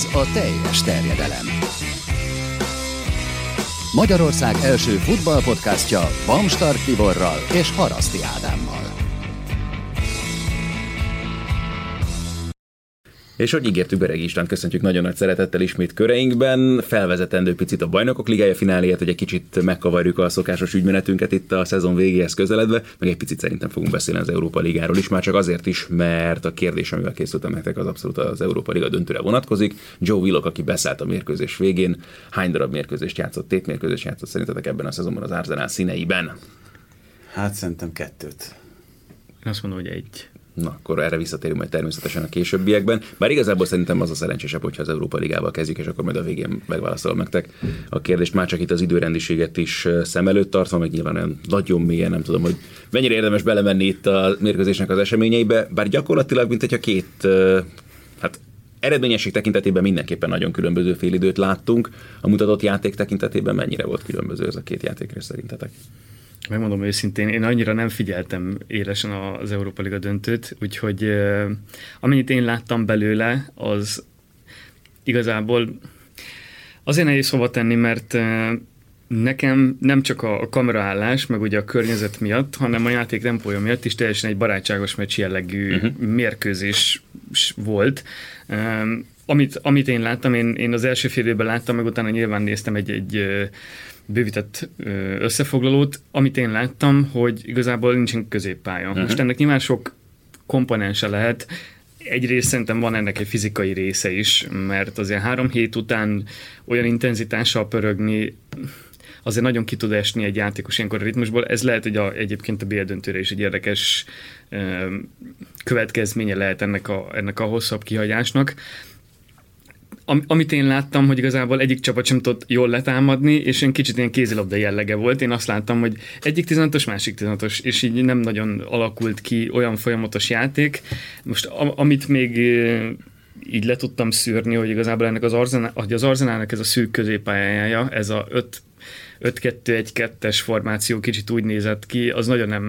Ez a teljes terjedelem. Magyarország első futballpodcastja Bamstart Tiborral és Haraszti Ádámmal. És hogy ígértük Bereg István, köszöntjük nagyon nagy szeretettel ismét köreinkben. Felvezetendő picit a bajnokok ligája fináléját, hogy egy kicsit megkavarjuk a szokásos ügymenetünket itt a szezon végéhez közeledve, meg egy picit szerintem fogunk beszélni az Európa Ligáról is, már csak azért is, mert a kérdés, amivel készültem nektek, az abszolút az Európa Liga döntőre vonatkozik. Joe Willock, aki beszállt a mérkőzés végén, hány darab mérkőzést játszott, tét mérkőzést játszott szerintetek ebben a szezonban az Arsenal színeiben? Hát szerintem kettőt. Én azt mondom, hogy egy. Na, akkor erre visszatérünk majd természetesen a későbbiekben. Bár igazából szerintem az a szerencsésebb, hogyha az Európa Ligával kezdjük, és akkor majd a végén megválaszolom nektek a kérdést. Már csak itt az időrendiséget is szem előtt tartva, meg nyilván olyan nagyon mélyen, nem tudom, hogy mennyire érdemes belemenni itt a mérkőzésnek az eseményeibe, bár gyakorlatilag, mint hogyha két, hát eredményesség tekintetében mindenképpen nagyon különböző félidőt láttunk. A mutatott játék tekintetében mennyire volt különböző ez a két játékrész szerintetek? Megmondom őszintén, én annyira nem figyeltem élesen az Európa Liga döntőt, úgyhogy amennyit én láttam belőle, az igazából azért nehéz hova tenni, mert nekem nem csak a kameraállás, meg ugye a környezet miatt, hanem a játék tempója miatt is teljesen egy barátságos meccs jellegű uh-huh. mérkőzés volt. Um, amit, amit én láttam, én, én az első fél évben láttam, meg utána nyilván néztem egy, egy bővített összefoglalót, amit én láttam, hogy igazából nincsen középpálya. Uh-huh. Most ennek nyilván sok komponense lehet, egyrészt szerintem van ennek egy fizikai része is, mert azért három hét után olyan intenzitással pörögni, azért nagyon ki tud esni egy játékos ilyenkor a ritmusból. Ez lehet, hogy a, egyébként a BL döntőre is egy érdekes ö, következménye lehet ennek a, ennek a hosszabb kihagyásnak am, amit én láttam, hogy igazából egyik csapat sem tudott jól letámadni, és én kicsit ilyen kézilabda jellege volt. Én azt láttam, hogy egyik 16-os, másik 16-os, és így nem nagyon alakult ki olyan folyamatos játék. Most a, amit még így le tudtam szűrni, hogy igazából ennek az, arzenál, hogy az arzenálnak ez a szűk középpályája, ez a 5 5-2-1-2-es formáció kicsit úgy nézett ki, az nagyon nem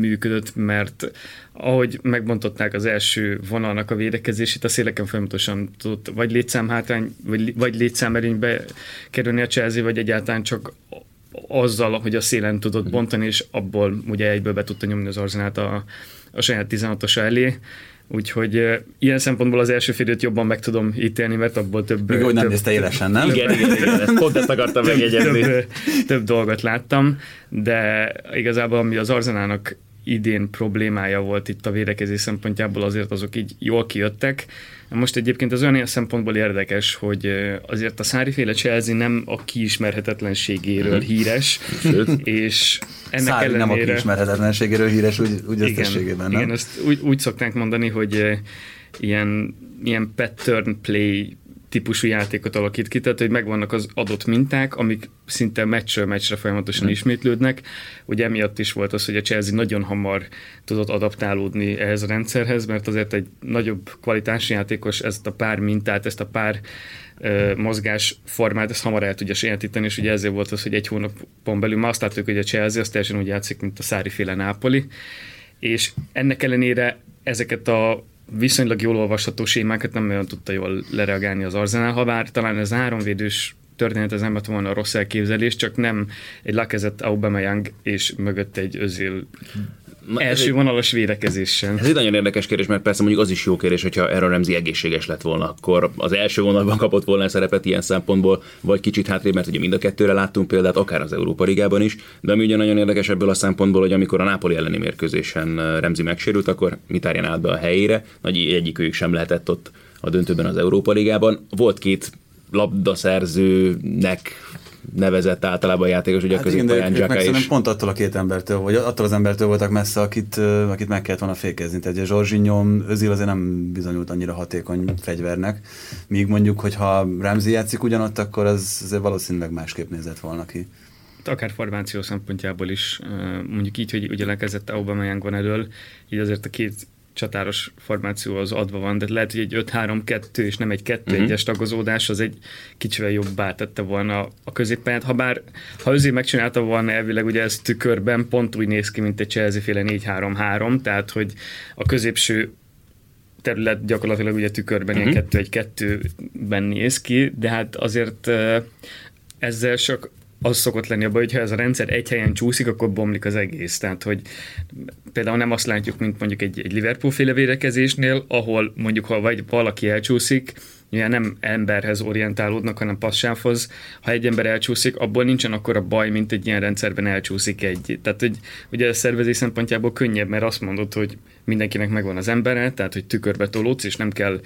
működött, mert ahogy megbontották az első vonalnak a védekezését, a széleken folyamatosan tudott vagy létszámhátrány, vagy, vagy létszámerénybe kerülni a Chelsea, vagy egyáltalán csak azzal, hogy a szélen tudott bontani, és abból ugye egyből be tudta nyomni az arzenát a, a saját 16-osa elé. Úgyhogy uh, ilyen szempontból az első félőt jobban meg tudom ítélni, mert abból több... Még úgy nem nézte élesen, nem? Igen, igen, igen, ezt pont ezt akartam megjegyezni. több, több dolgot láttam, de igazából ami az Arzenának idén problémája volt itt a védekezés szempontjából, azért azok így jól kijöttek. Most egyébként az olyan szempontból érdekes, hogy azért a Szári-féle Chelsea nem a kiismerhetetlenségéről mhm. híres, Sőt. és ennek Szári ellenére... nem a kiismerhetetlenségéről híres, úgy, úgy igen, nem? Igen, ezt úgy, úgy szokták mondani, hogy ilyen, ilyen pattern play típusú játékot alakít ki, tehát hogy megvannak az adott minták, amik szinte meccsről meccsre folyamatosan hmm. ismétlődnek. Ugye emiatt is volt az, hogy a Chelsea nagyon hamar tudott adaptálódni ehhez a rendszerhez, mert azért egy nagyobb kvalitású játékos ezt a pár mintát, ezt a pár mozgás formát, ezt hamar el tudja sajátítani, és ugye ezért volt az, hogy egy hónapon belül ma azt látjuk, hogy a Chelsea az teljesen úgy játszik, mint a Szári féle Nápoli, és ennek ellenére ezeket a viszonylag jól olvasható sémákat nem nagyon tudta jól lereagálni az Arzenál, ha bár talán ez háromvédős történet ez nem lett volna a rossz elképzelés, csak nem egy Lacazette Aubameyang és mögött egy özél első egy, vonalas védekezésen. Ez egy nagyon érdekes kérdés, mert persze mondjuk az is jó kérdés, hogyha Aaron Ramsey egészséges lett volna, akkor az első vonalban kapott volna szerepet ilyen szempontból, vagy kicsit hátrébb, mert ugye mind a kettőre láttunk példát, akár az Európa Ligában is, de ami ugye nagyon érdekes ebből a szempontból, hogy amikor a Nápoli elleni mérkőzésen Remzi megsérült, akkor Mitárján állt be a helyére, nagy egyikőjük sem lehetett ott a döntőben az Európa Ligában. Volt két labdaszerzőnek nevezett általában a játékos, ugye Hát a középpályán szerintem is. pont attól a két embertől, vagy attól az embertől voltak messze, akit, akit meg kellett volna fékezni. Tehát ugye Zsorzsinyó, Özil azért nem bizonyult annyira hatékony fegyvernek, míg mondjuk, hogyha Ramsey játszik ugyanott, akkor az azért valószínűleg másképp nézett volna ki. akár formáció szempontjából is, mondjuk így, hogy ugye lekezdett Aubameyang van elől, így azért a két csatáros formáció az adva van, de lehet, hogy egy 5-3-2 és nem egy 2-1-es tagozódás, az egy kicsivel jobbá tette volna a középpályát, ha bár, ha Özil megcsinálta volna elvileg, ugye ez tükörben pont úgy néz ki, mint egy Chelsea-féle 4-3-3, tehát hogy a középső terület gyakorlatilag ugye tükörben uh-huh. ilyen 2-1-2-ben néz ki, de hát azért ezzel csak az szokott lenni a baj, hogyha ez a rendszer egy helyen csúszik, akkor bomlik az egész. Tehát, hogy például nem azt látjuk, mint mondjuk egy, egy Liverpool féle védekezésnél, ahol mondjuk, ha vagy valaki elcsúszik, ugye nem emberhez orientálódnak, hanem passzávhoz. Ha egy ember elcsúszik, abból nincsen akkor a baj, mint egy ilyen rendszerben elcsúszik egy. Tehát, hogy ugye a szervezés szempontjából könnyebb, mert azt mondod, hogy mindenkinek megvan az embere, tehát, hogy tükörbe tolódsz, és nem kell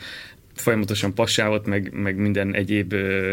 folyamatosan passávot, meg, meg minden egyéb ö,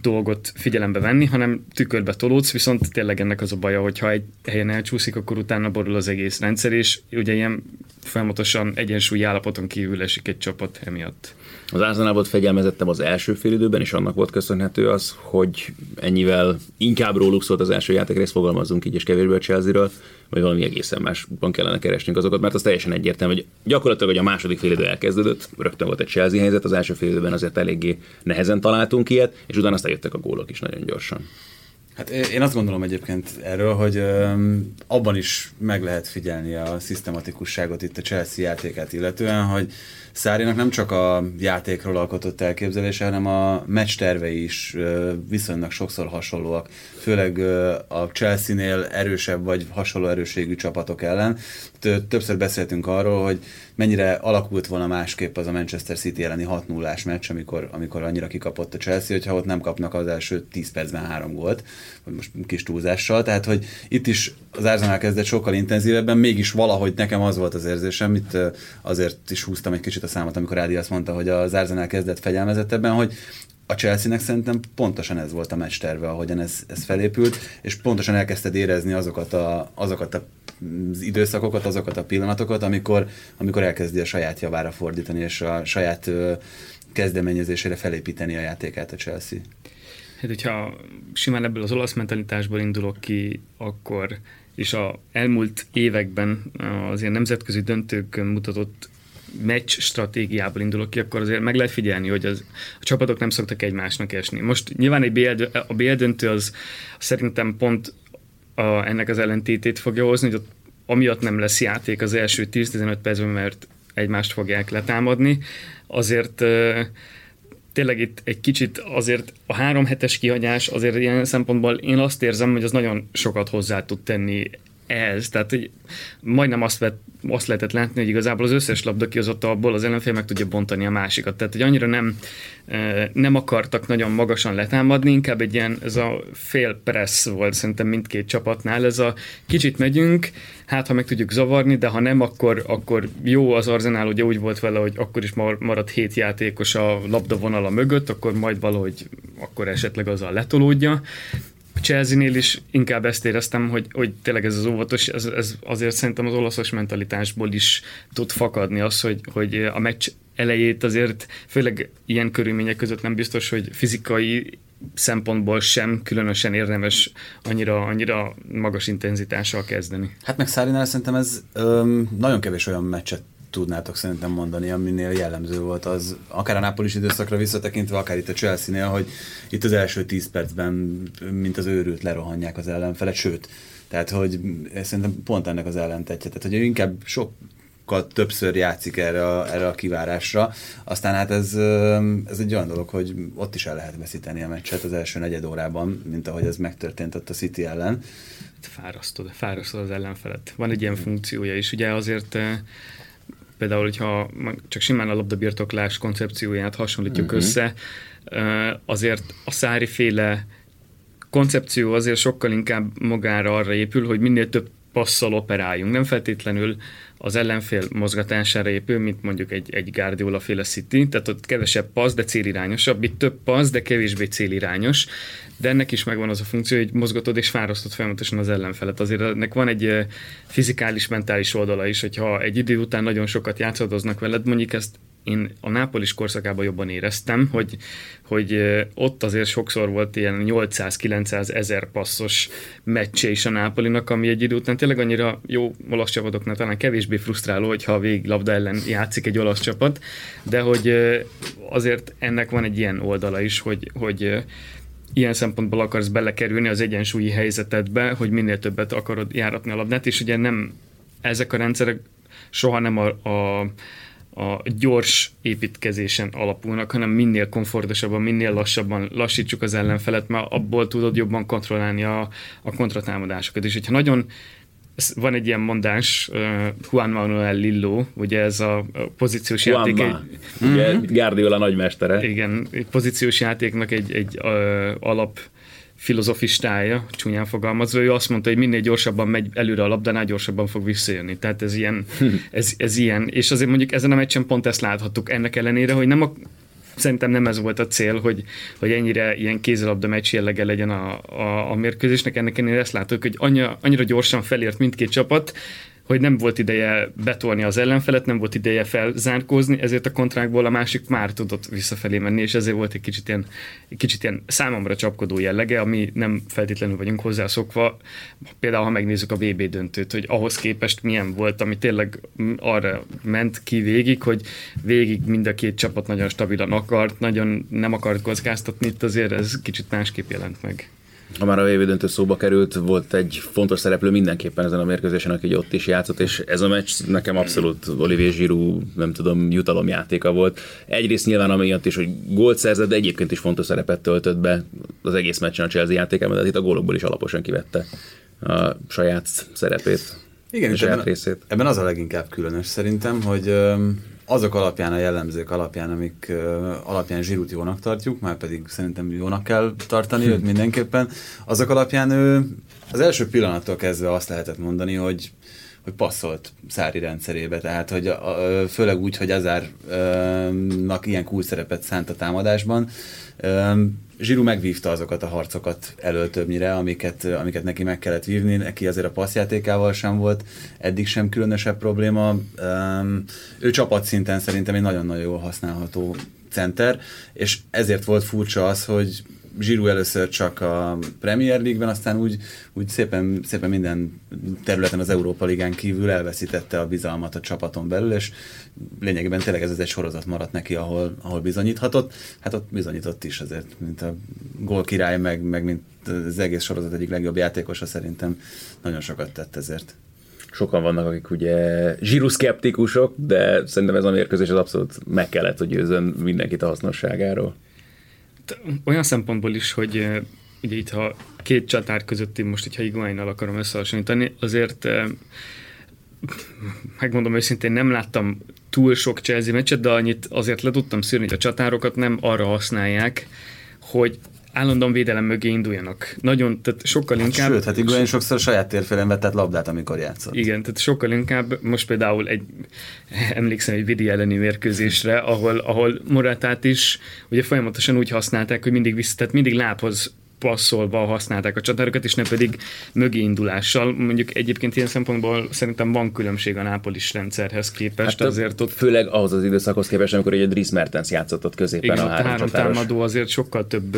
dolgot figyelembe venni, hanem tükörbe tolódsz, viszont tényleg ennek az a baja, hogyha egy helyen elcsúszik, akkor utána borul az egész rendszer, és ugye ilyen folyamatosan egyensúlyi állapoton kívül esik egy csapat emiatt. Az Arsenal volt fegyelmezettem az első fél időben, és annak volt köszönhető az, hogy ennyivel inkább róluk szólt az első játékrész, fogalmazzunk így, és kevésbé a Chelsea-ről, vagy valami egészen másban kellene keresnünk azokat, mert az teljesen egyértelmű, hogy gyakorlatilag, hogy a második fél idő elkezdődött, rögtön volt egy Chelsea helyzet, az első fél időben azért eléggé nehezen találtunk ilyet, és utána aztán jöttek a gólok is nagyon gyorsan. Hát én azt gondolom egyébként erről, hogy öm, abban is meg lehet figyelni a szisztematikusságot itt a Chelsea játékát illetően, hogy Szárinak nem csak a játékról alkotott elképzelése, hanem a meccs tervei is viszonylag sokszor hasonlóak, főleg a Chelsea-nél erősebb vagy hasonló erőségű csapatok ellen. Tö- Többször beszéltünk arról, hogy mennyire alakult volna másképp az a Manchester City elleni 6 0 meccs, amikor, amikor annyira kikapott a Chelsea, hogyha ott nem kapnak az első 10 percben három gólt, vagy most kis túlzással. Tehát, hogy itt is az Arsenal kezdett sokkal intenzívebben, mégis valahogy nekem az volt az érzésem, itt azért is húztam egy kicsit a számot, amikor Ádi azt mondta, hogy az Arsenal kezdett fegyelmezettebben, hogy a Chelsea-nek szerintem pontosan ez volt a meccs terve, ahogyan ez, ez felépült, és pontosan elkezdted érezni azokat, a, azokat a, az időszakokat, azokat a pillanatokat, amikor, amikor elkezdi a saját javára fordítani, és a saját ö, kezdeményezésére felépíteni a játékát a Chelsea. Hát, hogyha simán ebből az olasz mentalitásból indulok ki, akkor és a elmúlt években az ilyen nemzetközi döntőkön mutatott meccs stratégiából indulok ki, akkor azért meg lehet figyelni, hogy az, a csapatok nem szoktak egymásnak esni. Most nyilván egy BL, a BL döntő az szerintem pont a, ennek az ellentétét fogja hozni, hogy ott amiatt nem lesz játék az első 10-15 percben, mert egymást fogják letámadni. Azért tényleg itt egy kicsit azért a három hetes kihagyás azért ilyen szempontból én azt érzem, hogy az nagyon sokat hozzá tud tenni ehhez. Tehát, hogy majdnem azt, vett, azt lehetett látni, hogy igazából az összes labda kihozott abból az ellenfél meg tudja bontani a másikat. Tehát, hogy annyira nem, eh, nem akartak nagyon magasan letámadni, inkább egy ilyen, ez a fél pressz volt szerintem mindkét csapatnál. Ez a kicsit megyünk, hát ha meg tudjuk zavarni, de ha nem, akkor, akkor jó az Arzenál, ugye úgy volt vele, hogy akkor is mar- maradt hét játékos a labda vonala mögött, akkor majd valahogy akkor esetleg azzal letolódja. A Chelsea-nél is inkább ezt éreztem, hogy, hogy tényleg ez az óvatos, ez, ez azért szerintem az olaszos mentalitásból is tud fakadni az, hogy, hogy a meccs elejét azért, főleg ilyen körülmények között nem biztos, hogy fizikai szempontból sem különösen érdemes annyira, annyira magas intenzitással kezdeni. Hát meg Szárinál szerintem ez öm, nagyon kevés olyan meccset tudnátok szerintem mondani, aminél jellemző volt az, akár a Nápolis időszakra visszatekintve, akár itt a Chelsea-nél, hogy itt az első 10 percben, mint az őrült lerohanják az ellenfelet, sőt, tehát, hogy szerintem pont ennek az ellentetje, tehát, hogy inkább sok többször játszik erre a, erre a kivárásra. Aztán hát ez, ez egy olyan dolog, hogy ott is el lehet veszíteni a meccset az első negyed órában, mint ahogy ez megtörtént ott a City ellen. Fárasztod, fárasztod az ellenfelet. Van egy ilyen funkciója is. Ugye azért például, hogyha csak simán a labdabirtoklás koncepcióját hasonlítjuk Mhm. uh-huh. össze, azért a szári féle koncepció azért sokkal inkább magára arra épül, hogy minél több passzal operáljunk, nem feltétlenül az ellenfél mozgatására épül, mint mondjuk egy, egy Guardiola féle City, tehát ott kevesebb passz, de célirányosabb, itt több passz, de kevésbé célirányos, de ennek is megvan az a funkció, hogy mozgatod és fárasztod folyamatosan az ellenfelet. Azért ennek van egy fizikális, mentális oldala is, hogyha egy idő után nagyon sokat játszadoznak veled, mondjuk ezt én a Nápolis korszakában jobban éreztem, hogy, hogy ott azért sokszor volt ilyen 800-900 ezer passzos meccse is a Nápolinak, ami egy idő után tényleg annyira jó olasz csapatoknál talán kevésbé frusztráló, hogyha a végig labda ellen játszik egy olasz csapat, de hogy azért ennek van egy ilyen oldala is, hogy, hogy ilyen szempontból akarsz belekerülni az egyensúlyi helyzetedbe, hogy minél többet akarod járatni a labdát, és ugye nem ezek a rendszerek soha nem a, a a gyors építkezésen alapulnak, hanem minél komfortosabban, minél lassabban lassítsuk az ellenfelet, mert abból tudod jobban kontrollálni a, a kontratámadásokat. És hogyha nagyon van egy ilyen mondás, uh, Juan Manuel Lillo, ugye ez a pozíciós Juan játék. Egy, ugye, mm-hmm. Guardiola nagymestere. Igen, egy pozíciós játéknak egy, egy uh, alap filozofistája, csúnyán fogalmazva, ő azt mondta, hogy minél gyorsabban megy előre a labdánál, gyorsabban fog visszajönni. Tehát ez ilyen, ez, ez ilyen. És azért mondjuk ezen a meccsen pont ezt láthattuk ennek ellenére, hogy nem a, szerintem nem ez volt a cél, hogy, hogy ennyire ilyen kézilabda meccs jellege legyen a, a, a mérkőzésnek. Ennek ellenére ezt láttuk, hogy annyira, annyira gyorsan felért mindkét csapat, hogy nem volt ideje betolni az ellenfelet, nem volt ideje felzárkózni, ezért a kontrákból a másik már tudott visszafelé menni, és ezért volt egy kicsit ilyen, egy kicsit ilyen számomra csapkodó jellege, ami nem feltétlenül vagyunk hozzászokva. Például, ha megnézzük a VB döntőt, hogy ahhoz képest milyen volt, ami tényleg arra ment ki végig, hogy végig mind a két csapat nagyon stabilan akart, nagyon nem akart kockáztatni, itt azért ez kicsit másképp jelent meg ha már a VB döntő szóba került, volt egy fontos szereplő mindenképpen ezen a mérkőzésen, aki ott is játszott, és ez a meccs nekem abszolút Olivier Giroud, nem tudom, jutalomjátéka volt. Egyrészt nyilván amiatt is, hogy gólt szerzett, de egyébként is fontos szerepet töltött be az egész meccsen a Chelsea játékában, de itt a gólokból is alaposan kivette a saját szerepét. Igen, és ebben, részét. ebben az a leginkább különös szerintem, hogy azok alapján, a jellemzők alapján, amik uh, alapján Zsirút jónak tartjuk, már pedig szerintem jónak kell tartani őt mindenképpen, azok alapján ő az első pillanattól kezdve azt lehetett mondani, hogy hogy passzolt Szári rendszerébe, tehát hogy a, a, főleg úgy, hogy Azárnak ilyen cool szerepet szánt a támadásban. Zsiru megvívta azokat a harcokat elől többnyire, amiket, amiket neki meg kellett vívni. Neki azért a passzjátékával sem volt eddig sem különösebb probléma. Ő csapatszinten szerintem egy nagyon-nagyon jól használható center, és ezért volt furcsa az, hogy Zsirú először csak a Premier League-ben, aztán úgy, úgy szépen, szépen minden területen az Európa Ligán kívül elveszítette a bizalmat a csapaton belül, és lényegében tényleg ez az egy sorozat maradt neki, ahol, ahol bizonyíthatott. Hát ott bizonyított is azért, mint a gól király, meg, meg mint az egész sorozat egyik legjobb játékosa szerintem nagyon sokat tett ezért sokan vannak, akik ugye zsiruszkeptikusok, de szerintem ez a mérkőzés az abszolút meg kellett, hogy győzön mindenkit a hasznosságáról olyan szempontból is, hogy ugye itt ha két csatár közötti, most hogyha Iguainnal akarom összehasonlítani, azért megmondom őszintén, nem láttam túl sok Chelsea meccset, de annyit azért le tudtam szűrni, hogy a csatárokat nem arra használják, hogy állandóan védelem mögé induljanak. Nagyon, tehát sokkal hát inkább... Sőt, hát Iguain sokszor saját térfélen vetett labdát, amikor játszott. Igen, tehát sokkal inkább, most például egy, emlékszem egy Vidi elleni mérkőzésre, ahol, ahol Moratát is ugye folyamatosan úgy használták, hogy mindig vissza, tehát mindig lábhoz passzolva használták a csatárokat, és nem pedig mögé indulással. Mondjuk egyébként ilyen szempontból szerintem van különbség a Nápolis rendszerhez képest. Hát azért ott... Főleg ahhoz az időszakhoz képest, amikor egy Dries Mertens játszott ott középen igen, a három, három támadó azért sokkal több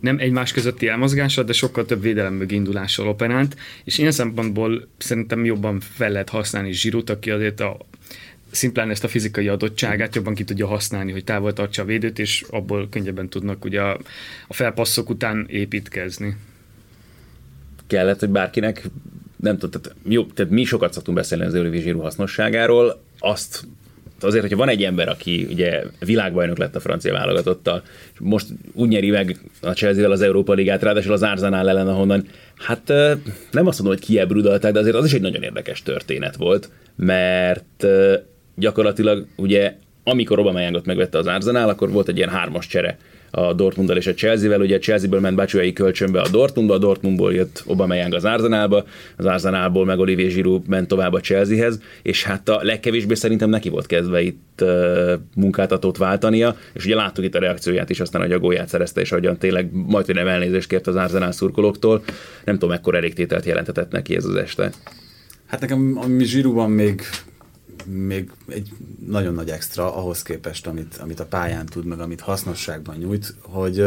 nem egymás közötti elmozgással, de sokkal több védelem mögé indulással operált, és ilyen szempontból szerintem jobban fel lehet használni Zsirut, aki azért a szimplán ezt a fizikai adottságát jobban ki tudja használni, hogy távol tartsa a védőt, és abból könnyebben tudnak ugye a, a felpasszok után építkezni. Kellett, hogy bárkinek nem tudom, tehát, jó, tehát mi sokat szoktunk beszélni az Eurovision hasznosságáról, azt azért, hogyha van egy ember, aki ugye világbajnok lett a francia válogatottal, és most úgy nyeri meg a chelsea az Európa Ligát, ráadásul az Arsenal ellen, ahonnan, hát nem azt mondom, hogy kiebrudalták, de azért az is egy nagyon érdekes történet volt, mert gyakorlatilag ugye amikor Aubameyangot megvette az Arsenal, akkor volt egy ilyen hármas csere a Dortmunddal és a Chelsea-vel. Ugye Chelsea-ből ment Batshuayi kölcsönbe a Dortmundba, a Dortmundból jött Aubameyang az Arsenalba, az Arsenalból meg Olivier Giroud ment tovább a Chelseahez, és hát a legkevésbé szerintem neki volt kezdve itt munkáltatót váltania, és ugye láttuk itt a reakcióját is, aztán a gólját szerezte, és ahogyan tényleg majd nem elnézést kért az Arsenal szurkolóktól. Nem tudom, mekkora elégtételt jelentetett neki ez az este. Hát nekem, ami Zsirúban még még egy nagyon nagy extra ahhoz képest, amit, amit a pályán tud, meg amit hasznosságban nyújt, hogy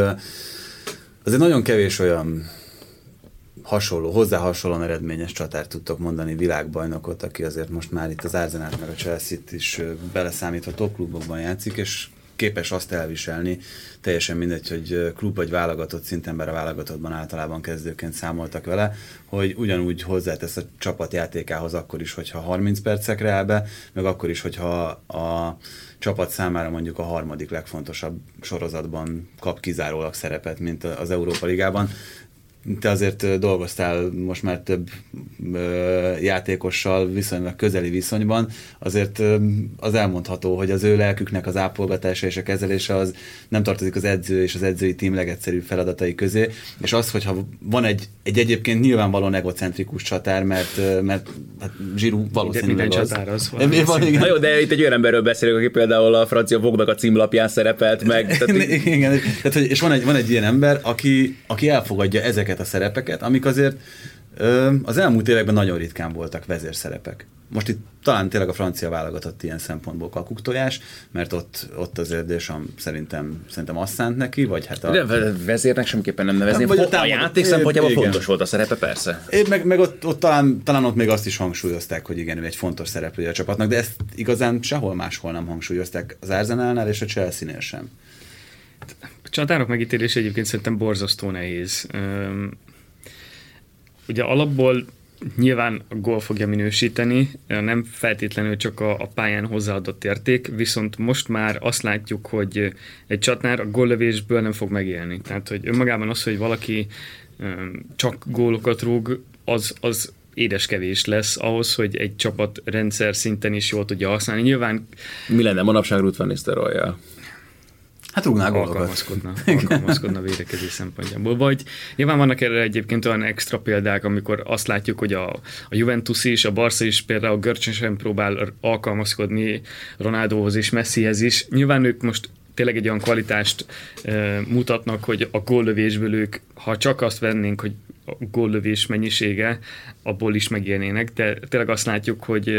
azért nagyon kevés olyan hasonló, hozzá hasonlóan eredményes csatárt tudtok mondani világbajnokot, aki azért most már itt az arsenal meg a Chelsea-t is beleszámítva top klubokban játszik, és képes azt elviselni, teljesen mindegy, hogy klub vagy válogatott szinten, bár a válogatottban általában kezdőként számoltak vele, hogy ugyanúgy hozzátesz a csapat játékához akkor is, hogyha 30 percekre áll be, meg akkor is, hogyha a csapat számára mondjuk a harmadik legfontosabb sorozatban kap kizárólag szerepet, mint az Európa Ligában te azért dolgoztál most már több játékossal viszonylag közeli viszonyban, azért az elmondható, hogy az ő lelküknek az ápolgatása és a kezelése az nem tartozik az edző és az edzői tím legegyszerűbb feladatai közé, és az, hogyha van egy, egy egyébként nyilvánvalóan egocentrikus csatár, mert, mert hát Zsirú valószínűleg minden az. csatár az van. van Na jó, de itt egy olyan emberről beszélünk, aki például a francia Vognak a címlapján szerepelt meg. Tehát... Igen, tehát, hogy, és van egy, van egy ilyen ember, aki, aki elfogadja ezeket ezeket a szerepeket, amik azért ö, az elmúlt években nagyon ritkán voltak vezérszerepek. Most itt talán tényleg a francia válogatott ilyen szempontból kakuktojás, mert ott, ott azért Deschamps szerintem, szerintem azt szánt neki, vagy hát a... De vezérnek semmiképpen nem nevezni. Vagy a, a játék szempontjából fontos volt a szerepe, persze. É, meg, meg ott, ott talán, talán, ott még azt is hangsúlyozták, hogy igen, ő egy fontos szereplője a csapatnak, de ezt igazán sehol máshol nem hangsúlyozták az Arsenalnál és a Chelsea-nél sem. Csatárok megítélése egyébként szerintem borzasztó nehéz. Ugye alapból nyilván a gól fogja minősíteni, nem feltétlenül csak a, pályán hozzáadott érték, viszont most már azt látjuk, hogy egy csatnár a góllövésből nem fog megélni. Tehát, hogy önmagában az, hogy valaki csak gólokat rúg, az, az édes kevés lesz ahhoz, hogy egy csapat rendszer szinten is jól tudja használni. Nyilván... Mi lenne manapság Ruth van? Hát rúgnál gólokat. Alkalmazkodna, alkalmazkodna védekezés szempontjából. Vagy nyilván vannak erre egyébként olyan extra példák, amikor azt látjuk, hogy a, a Juventus is, a Barca is például görcsösen próbál alkalmazkodni Ronaldohoz és Messihez is. Nyilván ők most tényleg egy olyan kvalitást e, mutatnak, hogy a góllövésből ők, ha csak azt vennénk, hogy a góllövés mennyisége, abból is megélnének, de tényleg azt látjuk, hogy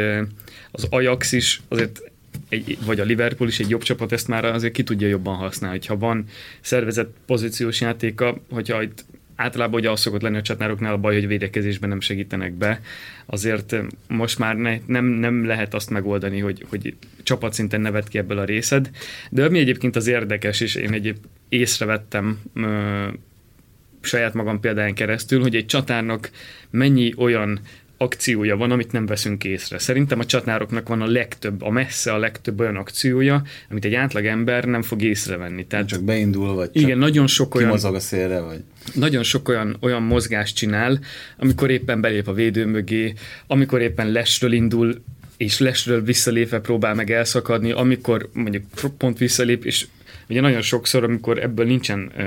az Ajax is azért egy, vagy a Liverpool is egy jobb csapat, ezt már azért ki tudja jobban használni. Ha van szervezett pozíciós játéka, hogyha itt általában ugye az szokott lenni a csatároknál a baj, hogy védekezésben nem segítenek be. Azért most már ne, nem, nem lehet azt megoldani, hogy, hogy csapatszinten nevet ki ebből a részed. De ami egyébként az érdekes, és én egyéb észrevettem ö, saját magam példáján keresztül, hogy egy csatárnak mennyi olyan akciója van, amit nem veszünk észre. Szerintem a csatnároknak van a legtöbb, a messze a legtöbb olyan akciója, amit egy átlag ember nem fog észrevenni. Tehát, csak beindul, vagy igen, nagyon sok olyan, a szélre, vagy... Nagyon sok olyan, olyan mozgást csinál, amikor éppen belép a védő mögé, amikor éppen lesről indul, és lesről visszalépve próbál meg elszakadni, amikor mondjuk pont visszalép, és ugye nagyon sokszor, amikor ebből nincsen uh,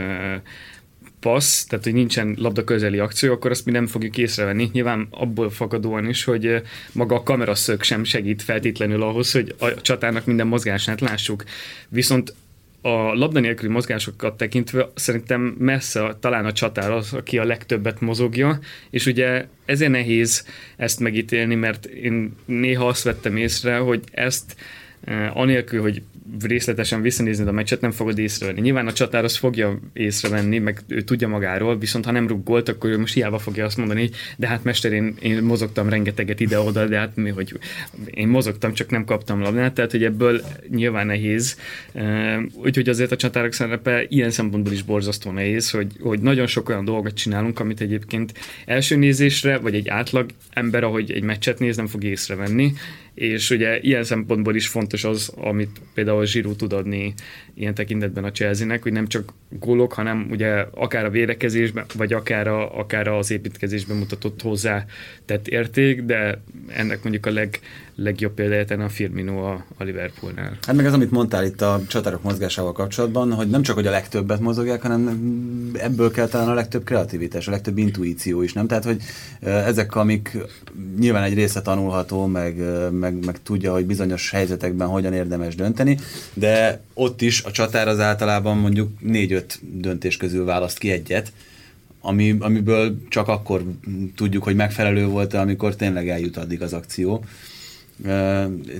passz, tehát hogy nincsen labda közeli akció, akkor azt mi nem fogjuk észrevenni. Nyilván abból fakadóan is, hogy maga a kameraszög sem segít feltétlenül ahhoz, hogy a csatának minden mozgását lássuk. Viszont a labda nélküli mozgásokat tekintve szerintem messze talán a csatár az, aki a legtöbbet mozogja, és ugye ezért nehéz ezt megítélni, mert én néha azt vettem észre, hogy ezt anélkül, hogy részletesen visszanézni a meccset, nem fogod észrevenni. Nyilván a csatár az fogja észrevenni, meg ő tudja magáról, viszont ha nem rúg akkor ő most hiába fogja azt mondani, de hát mester, én, én mozogtam rengeteget ide-oda, de hát mi, hogy én mozogtam, csak nem kaptam labdát, tehát hogy ebből nyilván nehéz. Úgyhogy azért a csatárok szerepe ilyen szempontból is borzasztó nehéz, hogy, hogy nagyon sok olyan dolgot csinálunk, amit egyébként első nézésre, vagy egy átlag ember, ahogy egy meccset néz, nem fog észrevenni, és ugye ilyen szempontból is fontos az, amit például Zsirú tud adni ilyen tekintetben a Chelsea-nek, hogy nem csak gólok, hanem ugye akár a védekezésben, vagy akár, a, akár az építkezésben mutatott hozzá tett érték, de ennek mondjuk a leg, legjobb példáját a Firmino a, a Liverpoolnál. Hát meg az, amit mondtál itt a csatárok mozgásával kapcsolatban, hogy nem csak, hogy a legtöbbet mozogják, hanem ebből kell talán a legtöbb kreativitás, a legtöbb intuíció is, nem? Tehát, hogy ezek, amik nyilván egy része tanulható, meg, meg, meg tudja, hogy bizonyos helyzetekben hogyan érdemes dönteni, de ott is a csatár az általában mondjuk négy-öt döntés közül választ ki egyet, ami, amiből csak akkor tudjuk, hogy megfelelő volt amikor tényleg eljut addig az akció.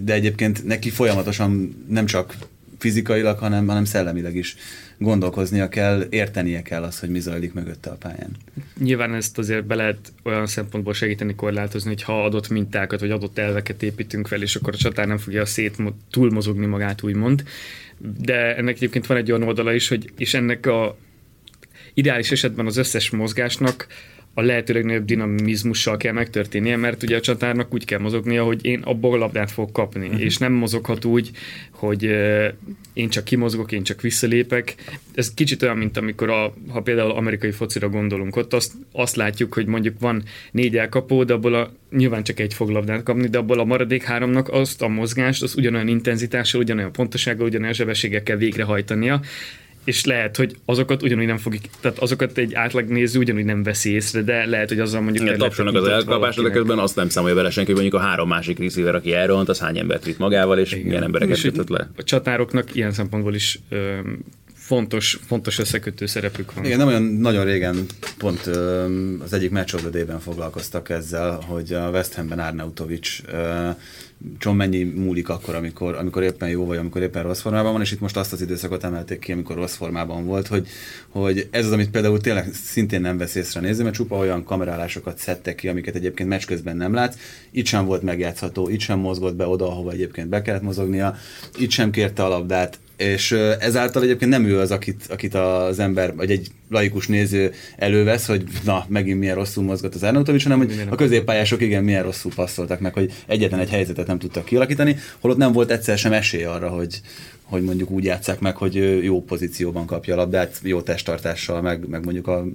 De egyébként neki folyamatosan nem csak fizikailag, hanem, hanem szellemileg is gondolkoznia kell, értenie kell azt, hogy mi zajlik mögötte a pályán. Nyilván ezt azért be lehet olyan szempontból segíteni, korlátozni, hogy ha adott mintákat vagy adott elveket építünk fel, és akkor a csatár nem fogja szét túlmozogni magát, úgymond. De ennek egyébként van egy olyan oldala is, hogy és ennek a ideális esetben az összes mozgásnak a lehető legnagyobb dinamizmussal kell megtörténnie, mert ugye a csatárnak úgy kell mozognia, hogy én abból a labdát fog kapni, uh-huh. és nem mozoghat úgy, hogy uh, én csak kimozgok, én csak visszalépek. Ez kicsit olyan, mint amikor, a, ha például amerikai focira gondolunk, ott azt, azt látjuk, hogy mondjuk van négy elkapó, de abból a, nyilván csak egy fog labdát kapni, de abból a maradék háromnak azt a mozgást, az ugyanolyan intenzitással, ugyanolyan pontosággal, ugyanolyan sebességgel végrehajtania, és lehet, hogy azokat ugyanúgy nem fogjuk, tehát azokat egy néző ugyanúgy nem veszi észre, de lehet, hogy azzal mondjuk... Igen, tapsolnak az elkapásra, de közben azt nem számolja bele senki, hogy mondjuk a három másik receiver, aki elrohant, az hány embert vitt magával, és Igen. milyen embereket kötött le. A csatároknak ilyen szempontból is ö, fontos, fontos összekötő szerepük van. Igen, nem olyan nagyon régen pont az egyik meccs foglalkoztak ezzel, hogy a West Hamben Arnautovics John mennyi múlik akkor, amikor, amikor éppen jó vagy, amikor éppen rossz formában van, és itt most azt az időszakot emelték ki, amikor rossz formában volt, hogy, hogy ez az, amit például tényleg szintén nem vesz észre nézni, mert csupa olyan kamerálásokat szedtek ki, amiket egyébként meccs közben nem látsz. Itt sem volt megjátszható, itt sem mozgott be oda, ahova egyébként be kellett mozognia, itt sem kérte a labdát, és ezáltal egyébként nem ő az, akit, akit az ember, vagy egy laikus néző elővesz, hogy na, megint milyen rosszul mozgott az Arnautovics, hanem hogy a középpályások igen, milyen rosszul passzoltak meg, hogy egyetlen egy helyzetet nem tudtak kialakítani, holott nem volt egyszer sem esély arra, hogy, hogy mondjuk úgy játszák meg, hogy jó pozícióban kapja a labdát, jó testtartással, meg, meg mondjuk a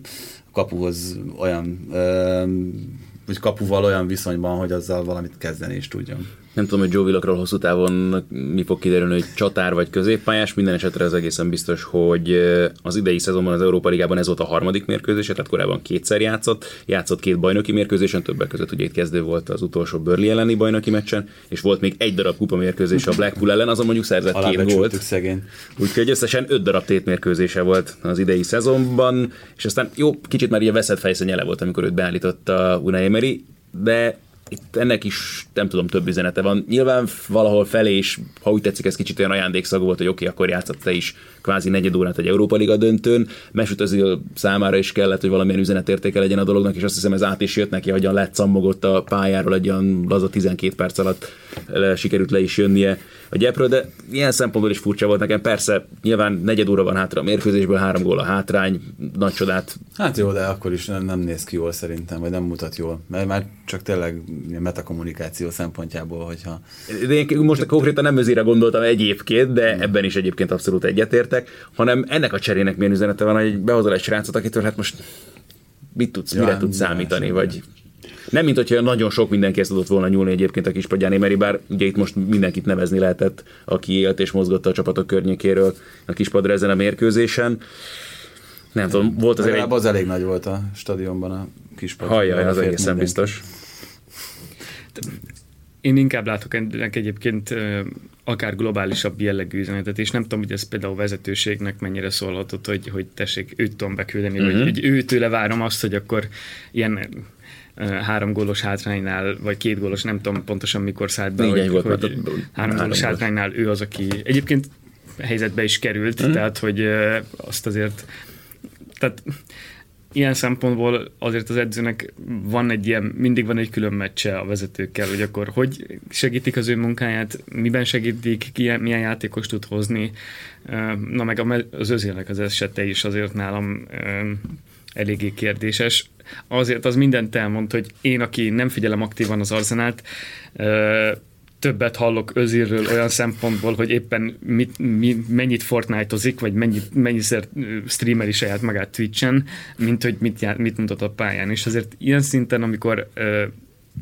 kapuhoz olyan, vagy kapuval olyan viszonyban, hogy azzal valamit kezdeni is tudjon. Nem tudom, hogy Joe Willockról hosszú távon mi fog kiderülni, hogy csatár vagy középpályás. Minden esetre az egészen biztos, hogy az idei szezonban az Európa Ligában ez volt a harmadik mérkőzés, tehát korábban kétszer játszott. Játszott két bajnoki mérkőzésen, többek között ugye itt kezdő volt az utolsó Burnley elleni bajnoki meccsen, és volt még egy darab kupa mérkőzés a Blackpool ellen, azon mondjuk szerzett két gólt. szegény. Úgyhogy összesen öt darab tétmérkőzése volt az idei szezonban, és aztán jó, kicsit már ilyen veszett fejszennyele volt, amikor őt beállította Unai Emery, de itt ennek is nem tudom, több üzenete van. Nyilván valahol felé is, ha úgy tetszik, ez kicsit olyan ajándékszagú volt, hogy oké, okay, akkor játszott te is kvázi negyed órát egy Európa Liga döntőn. Mesut Özil számára is kellett, hogy valamilyen üzenetértéke legyen a dolognak, és azt hiszem ez át is jött neki, hogyan lett cammogott a pályáról, egy olyan laza 12 perc alatt le, sikerült le is jönnie a gyepről, de ilyen szempontból is furcsa volt nekem. Persze, nyilván negyed óra van hátra a mérkőzésből, három gól a hátrány, nagy csodát. Hát jó, de akkor is nem, nem néz ki jól szerintem, vagy nem mutat jól, mert már csak tényleg metakommunikáció szempontjából, hogyha... De én most konkrétan nem özére gondoltam egyébként, de ebben is egyébként abszolút egyetértek, hanem ennek a cserének milyen üzenete van, hogy behozol egy srácot, akitől hát most mit tudsz, ja, mire tudsz számítani, vagy... Nem, mint hogyha nagyon sok mindenki ezt tudott volna nyúlni egyébként a Kispagyáni Meri, bár ugye itt most mindenkit nevezni lehetett, aki élt és mozgott a csapatok környékéről a Kispadra ezen a mérkőzésen. Nem tudom, volt azért egy... az elég nagy volt a stadionban a Kispad. Hajjaj, az egészen biztos. Én inkább látok ennek egyébként akár globálisabb jellegű üzenetet, és nem tudom, hogy ez például a vezetőségnek mennyire szólhatott, hogy, hogy tessék, őt tudom beküldeni, uh-huh. vagy mhm. hogy őtőle várom azt, hogy akkor ilyen három gólos hátránynál, vagy két gólos, nem tudom pontosan mikor szállt be, hogy, volt, hogy három gólos hátránynál ő az, aki egyébként helyzetbe is került, uh-huh. tehát hogy azt azért tehát ilyen szempontból azért az edzőnek van egy ilyen, mindig van egy külön meccse a vezetőkkel, hogy akkor hogy segítik az ő munkáját, miben segítik, ki, milyen játékos tud hozni. Na meg az özélnek az esete is azért nálam eléggé kérdéses. Azért az mindent elmond, hogy én, aki nem figyelem aktívan az arzenát, többet hallok Özirről olyan szempontból, hogy éppen mit, mi, mennyit Fortnite-ozik, vagy mennyit, mennyiszer streameri saját magát Twitch-en, mint hogy mit, jár, mit mutat a pályán. És azért ilyen szinten, amikor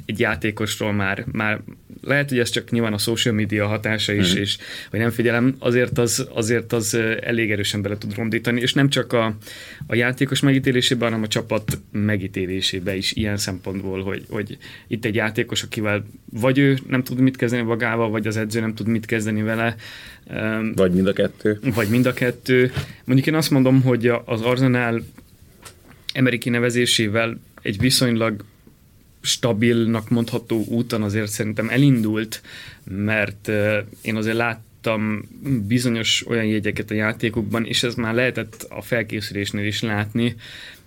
egy játékosról már, már lehet, hogy ez csak nyilván a social media hatása is, mm-hmm. és hogy nem figyelem, azért az, azért az elég erősen bele tud rondítani, és nem csak a, a játékos megítélésében, hanem a csapat megítélésébe is ilyen szempontból, hogy, hogy itt egy játékos, akivel vagy ő nem tud mit kezdeni magával, vagy az edző nem tud mit kezdeni vele. Vagy mind a kettő. Vagy mind a kettő. Mondjuk én azt mondom, hogy az Arsenal Emery nevezésével egy viszonylag stabilnak mondható úton azért szerintem elindult, mert én azért láttam bizonyos olyan jegyeket a játékokban, és ez már lehetett a felkészülésnél is látni,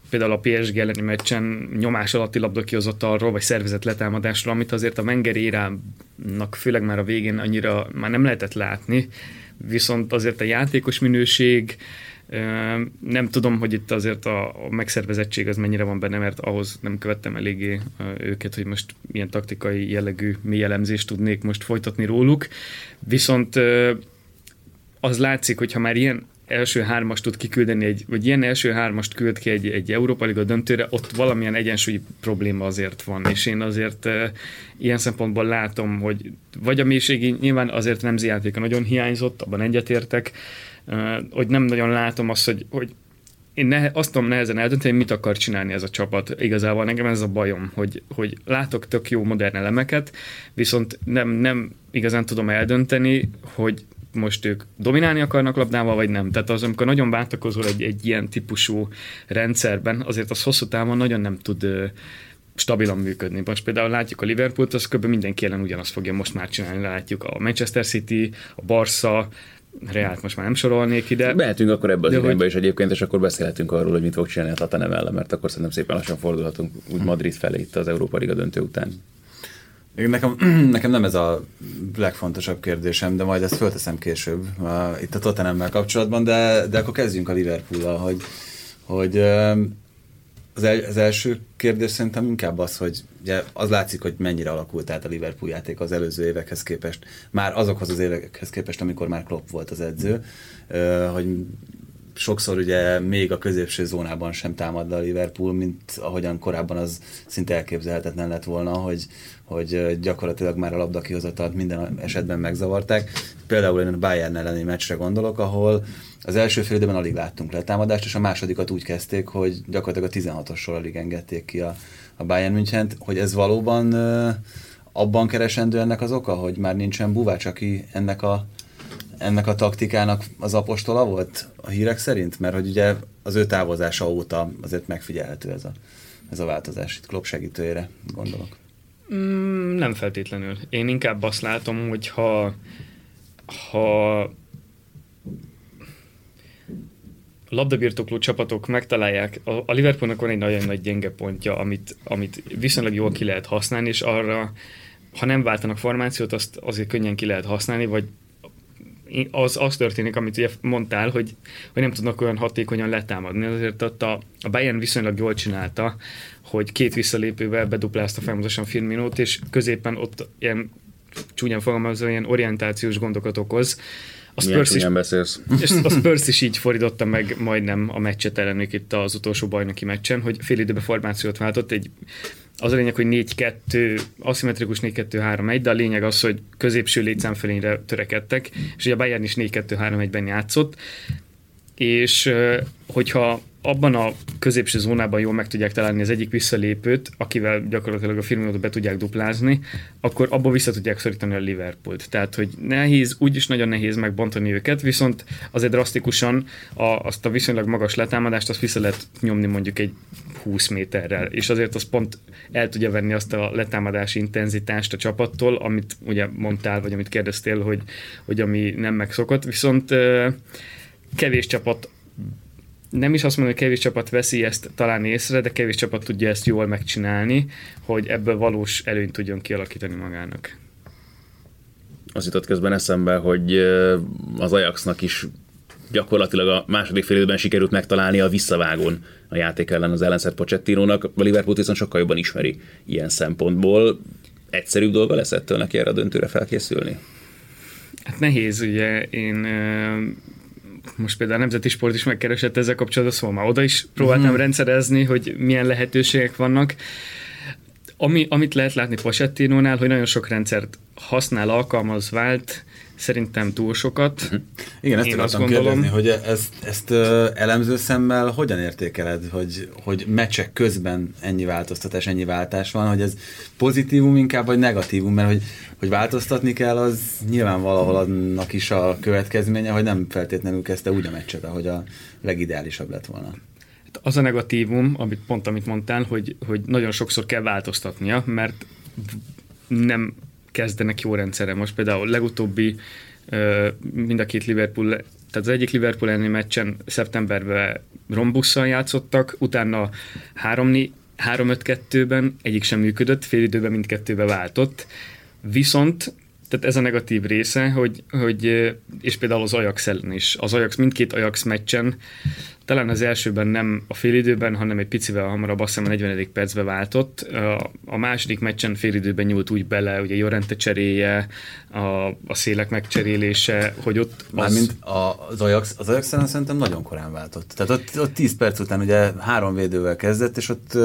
például a PSG elleni meccsen nyomás alatti labda arról, vagy szervezett letámadásról, amit azért a Wenger érának főleg már a végén annyira már nem lehetett látni, viszont azért a játékos minőség, nem tudom, hogy itt azért a, a megszervezettség az mennyire van benne, mert ahhoz nem követtem eléggé őket, hogy most milyen taktikai jellegű mély elemzést tudnék most folytatni róluk. Viszont az látszik, hogy ha már ilyen első hármast tud kiküldeni, egy, vagy ilyen első hármast küld ki egy, egy Európa Liga döntőre, ott valamilyen egyensúlyi probléma azért van, és én azért e, ilyen szempontból látom, hogy vagy a mélységi, nyilván azért nem játéka nagyon hiányzott, abban egyetértek, hogy nem nagyon látom azt, hogy, hogy én ne, azt tudom nehezen eldönteni, mit akar csinálni ez a csapat. Igazából nekem ez a bajom, hogy, hogy látok tök jó modern elemeket, viszont nem, nem igazán tudom eldönteni, hogy most ők dominálni akarnak labdával, vagy nem. Tehát az, amikor nagyon váltakozol egy, egy ilyen típusú rendszerben, azért az hosszú távon nagyon nem tud stabilan működni. Most például látjuk a Liverpoolt, az kb. mindenki ellen ugyanazt fogja most már csinálni. Látjuk a Manchester City, a Barca, Reált most már nem sorolnék ide. Mehetünk akkor ebbe az irányba hogy... is egyébként, és akkor beszélhetünk arról, hogy mit fog csinálni a Tatanem ellen, mert akkor szerintem szépen lassan fordulhatunk úgy Madrid felé itt az Európa Liga döntő után. Nekem, nekem nem ez a legfontosabb kérdésem, de majd ezt fölteszem később itt a Tottenhammel kapcsolatban, de, de akkor kezdjünk a Liverpool-al, hogy, hogy az, el, az első kérdés szerintem inkább az, hogy ugye az látszik, hogy mennyire alakult át a Liverpool játék az előző évekhez képest, már azokhoz az évekhez képest, amikor már Klopp volt az edző, hogy sokszor ugye még a középső zónában sem támad a Liverpool, mint ahogyan korábban az szinte elképzelhetetlen lett volna, hogy, hogy gyakorlatilag már a labda kihozatalt minden esetben megzavarták. Például én a Bayern elleni meccsre gondolok, ahol az első fél időben alig láttunk letámadást, és a másodikat úgy kezdték, hogy gyakorlatilag a 16-ossal alig engedték ki a, a Bayern münchen hogy ez valóban abban keresendő ennek az oka, hogy már nincsen Buvács, aki ennek a, ennek a taktikának az apostola volt a hírek szerint? Mert hogy ugye az ő távozása óta azért megfigyelhető ez a, ez a változás. Itt Klopp segítőjére gondolok. Mm, nem feltétlenül. Én inkább azt látom, hogy ha, ha labdabirtokló csapatok megtalálják, a, a Liverpoolnak van egy nagyon nagy gyenge pontja, amit, amit viszonylag jól ki lehet használni, és arra, ha nem váltanak formációt, azt azért könnyen ki lehet használni, vagy az, az történik, amit ugye mondtál, hogy, hogy nem tudnak olyan hatékonyan letámadni. Azért ott a, a Bayern viszonylag jól csinálta, hogy két visszalépővel beduplázta folyamatosan Firminót, és középen ott ilyen csúnyán fogalmazva, ilyen orientációs gondokat okoz, a Spurs, is, beszélsz. és a Spurs is így fordította meg majdnem a meccset ellenük itt az utolsó bajnoki meccsen, hogy fél időben formációt váltott, egy az a lényeg, hogy 4-2, aszimmetrikus 4-2-3-1, de a lényeg az, hogy középső létszámfölényre törekedtek, és ugye a Bayern is 4-2-3-1-ben játszott, és hogyha abban a középső zónában jól meg tudják találni az egyik visszalépőt, akivel gyakorlatilag a firmót be tudják duplázni, akkor abból vissza tudják szorítani a Liverpoolt. Tehát, hogy nehéz, úgyis nagyon nehéz megbontani őket, viszont azért drasztikusan a, azt a viszonylag magas letámadást azt vissza lehet nyomni mondjuk egy 20 méterrel, és azért az pont el tudja venni azt a letámadási intenzitást a csapattól, amit ugye mondtál, vagy amit kérdeztél, hogy, hogy ami nem megszokott, viszont kevés csapat nem is azt mondom, hogy kevés csapat veszi ezt talán észre, de kevés csapat tudja ezt jól megcsinálni, hogy ebből valós előnyt tudjon kialakítani magának. Az jutott közben eszembe, hogy az Ajaxnak is gyakorlatilag a második fél időben sikerült megtalálni a visszavágón a játék ellen az ellenszert Pochettinónak. A Liverpool viszont sokkal jobban ismeri ilyen szempontból. Egyszerűbb dolga lesz ettől neki erre a döntőre felkészülni? Hát nehéz, ugye én most például a Nemzeti Sport is megkeresett ezzel kapcsolatban, szóval már oda is próbáltam mm. rendszerezni, hogy milyen lehetőségek vannak. Ami, amit lehet látni Pochettinónál, hogy nagyon sok rendszert használ, alkalmaz, vált, szerintem túl sokat. Uh-huh. Igen, ezt Én azt gondolom. kérdezni, hogy ezt, ezt uh, elemző szemmel hogyan értékeled, hogy, hogy meccsek közben ennyi változtatás, ennyi váltás van, hogy ez pozitívum inkább, vagy negatívum, mert hogy, hogy változtatni kell, az nyilván valahol annak is a következménye, hogy nem feltétlenül kezdte úgy a meccset, ahogy a legideálisabb lett volna. Az a negatívum, amit pont amit mondtál, hogy, hogy nagyon sokszor kell változtatnia, mert nem kezdenek jó rendszerre. Most például legutóbbi mind a két Liverpool, tehát az egyik Liverpool elleni meccsen szeptemberben rombusszal játszottak, utána 3-5-2-ben egyik sem működött, fél időben mindkettőbe váltott, viszont tehát ez a negatív része, hogy, hogy és például az Ajax ellen is. Az Ajax mindkét Ajax meccsen talán az elsőben nem a félidőben, hanem egy picivel hamarabb, azt hiszem a 40. percbe váltott. A második meccsen félidőben nyúlt úgy bele, ugye Jorente cseréje, a, a szélek megcserélése, hogy ott... Mármint az, az Ajax, az Ajax ellen szerintem nagyon korán váltott. Tehát ott, ott 10 perc után ugye három védővel kezdett, és ott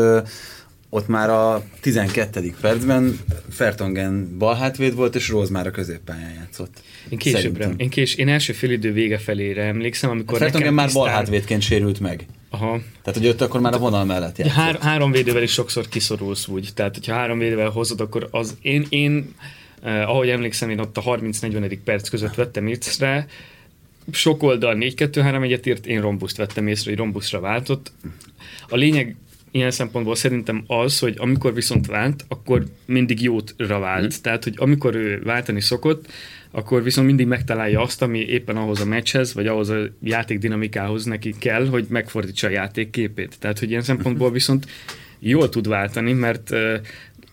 ott már a 12. percben Fertongen balhátvéd volt, és Rose már a középpályán játszott. Én későbbre, én, kés, én első idő vége felére emlékszem, amikor Fertongen már tisztán... balhátvédként sérült meg. Aha. Tehát, hogy ott akkor már a vonal mellett játszott. Hár, három védővel is sokszor kiszorulsz úgy. Tehát, hogyha három védővel hozod, akkor az én, én eh, ahogy emlékszem, én ott a 30-40. perc között vettem észre, sok oldal 4-2-3 egyet írt, én rombuszt vettem észre, hogy rombuszra váltott. A lényeg ilyen szempontból szerintem az, hogy amikor viszont vált, akkor mindig jótra vált. Mm. Tehát, hogy amikor ő váltani szokott, akkor viszont mindig megtalálja azt, ami éppen ahhoz a meccshez, vagy ahhoz a játék dinamikához neki kell, hogy megfordítsa a játék képét. Tehát, hogy ilyen szempontból viszont jól tud váltani, mert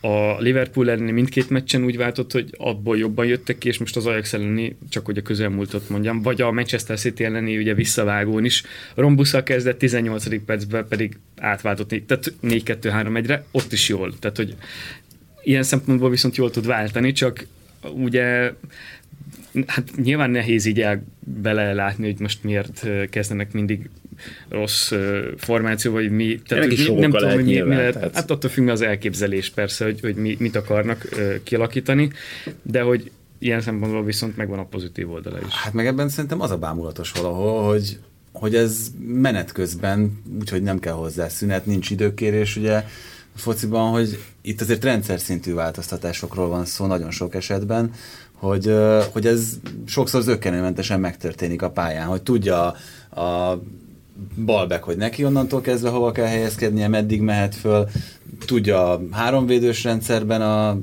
a Liverpool elleni mindkét meccsen úgy váltott, hogy abból jobban jöttek ki, és most az Ajax elleni, csak hogy a közelmúltot mondjam, vagy a Manchester City elleni ugye visszavágón is. Rombusszal kezdett 18. percben pedig átváltott, tehát 4-2-3-1-re, ott is jól. Tehát, hogy ilyen szempontból viszont jól tud váltani, csak ugye hát nyilván nehéz így belelátni, hogy most miért kezdenek mindig rossz formáció, vagy mi. Tehát, hogy mi, nem tudom, hogy mi, mi lehet, tehát... hát attól függ az elképzelés persze, hogy, hogy mi, mit akarnak kialakítani, de hogy ilyen szempontból viszont megvan a pozitív oldala is. Hát meg ebben szerintem az a bámulatos valahol, hogy, hogy ez menet közben, úgyhogy nem kell hozzá szünet, nincs időkérés, ugye a fociban, hogy itt azért rendszer szintű változtatásokról van szó nagyon sok esetben, hogy, hogy ez sokszor zöggenőmentesen megtörténik a pályán, hogy tudja a, a balbek, hogy neki onnantól kezdve hova kell helyezkednie, meddig mehet föl, tudja a háromvédős rendszerben a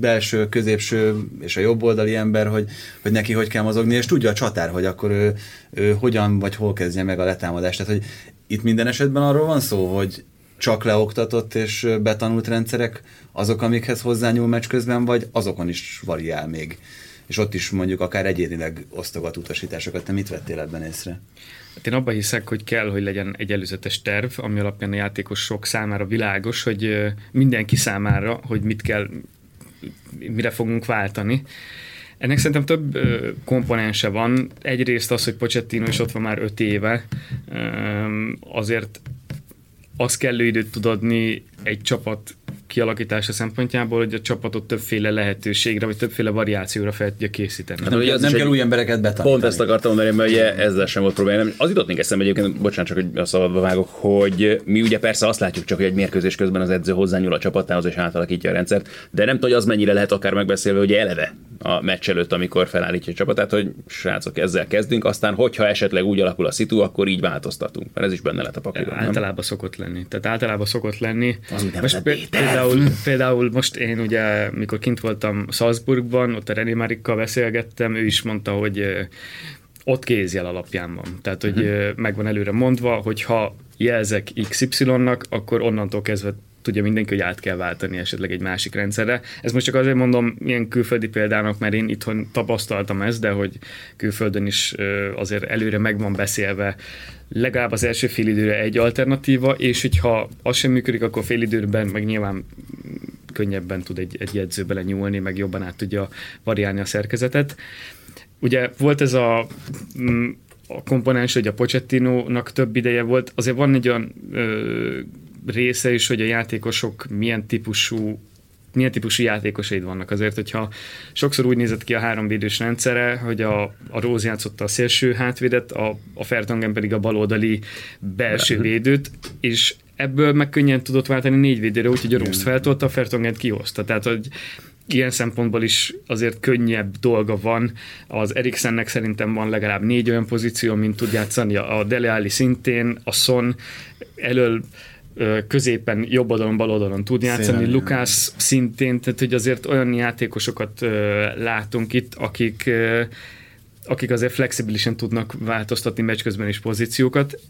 belső, középső és a jobb oldali ember, hogy, hogy neki hogy kell mozogni, és tudja a csatár, hogy akkor ő, ő hogyan vagy hol kezdje meg a letámadást. Tehát, hogy itt minden esetben arról van szó, hogy csak leoktatott és betanult rendszerek azok, amikhez hozzányúl meccs közben, vagy azokon is variál még. És ott is mondjuk akár egyénileg osztogat utasításokat. Te mit vettél ebben észre? Hát én abban hiszek, hogy kell, hogy legyen egy előzetes terv, ami alapján a játékosok számára világos, hogy mindenki számára, hogy mit kell, mire fogunk váltani. Ennek szerintem több komponense van. Egyrészt az, hogy Pochettino is ott van már öt éve, azért az kellő időt tud adni egy csapat kialakítása szempontjából, hogy a csapatot többféle lehetőségre, vagy többféle variációra fel tudja készíteni. Hát, ugye nem kell új embereket betanítani. Pont ezt akartam mondani, mert ugye ezzel sem volt probléma. Az jutott még eszembe egyébként, bocsánat, csak hogy a szabadba vágok, hogy mi ugye persze azt látjuk csak, hogy egy mérkőzés közben az edző hozzányúl a csapatához és átalakítja a rendszert, de nem tudom, hogy az mennyire lehet akár megbeszélve, hogy eleve a meccs előtt, amikor felállítja a csapatát, hogy srácok, ezzel kezdünk, aztán hogyha esetleg úgy alakul a szitu, akkor így változtatunk. Mert ez is benne lett a papíron. Általában nem? szokott lenni. Tehát általában szokott lenni. Az most például, például most én ugye, mikor kint voltam Salzburgban, ott a René Marikkal beszélgettem, ő is mondta, hogy ott kézjel alapján van. Tehát, hogy uh-huh. megvan előre mondva, hogy ha jelzek XY-nak, akkor onnantól kezdve tudja mindenki, hogy át kell váltani esetleg egy másik rendszerre. Ez most csak azért mondom ilyen külföldi példának, mert én itthon tapasztaltam ezt, de hogy külföldön is azért előre meg van beszélve legalább az első fél időre egy alternatíva, és hogyha az sem működik, akkor fél időben meg nyilván könnyebben tud egy, egy jegyző bele nyúlni, meg jobban át tudja variálni a szerkezetet. Ugye volt ez a mm, a komponens, hogy a Pochettino-nak több ideje volt, azért van egy olyan ö, része is, hogy a játékosok milyen típusú milyen típusú játékosaid vannak. Azért, hogyha sokszor úgy nézett ki a háromvédős rendszere, hogy a, a Róz játszotta a szélső hátvédet, a, a Fertongen pedig a baloldali belső védőt, és ebből meg könnyen tudott váltani négy védőre, úgyhogy a Róz feltolta, a Fertongent kihozta. Tehát, hogy ilyen szempontból is azért könnyebb dolga van. Az Eriksennek szerintem van legalább négy olyan pozíció, mint tud játszani a Dele Alli szintén, a Son elől középen, jobb oldalon, bal oldalon tud játszani, Szépen, Lukász szintén, tehát hogy azért olyan játékosokat látunk itt, akik akik azért flexibilisen tudnak változtatni meccs közben is pozíciókat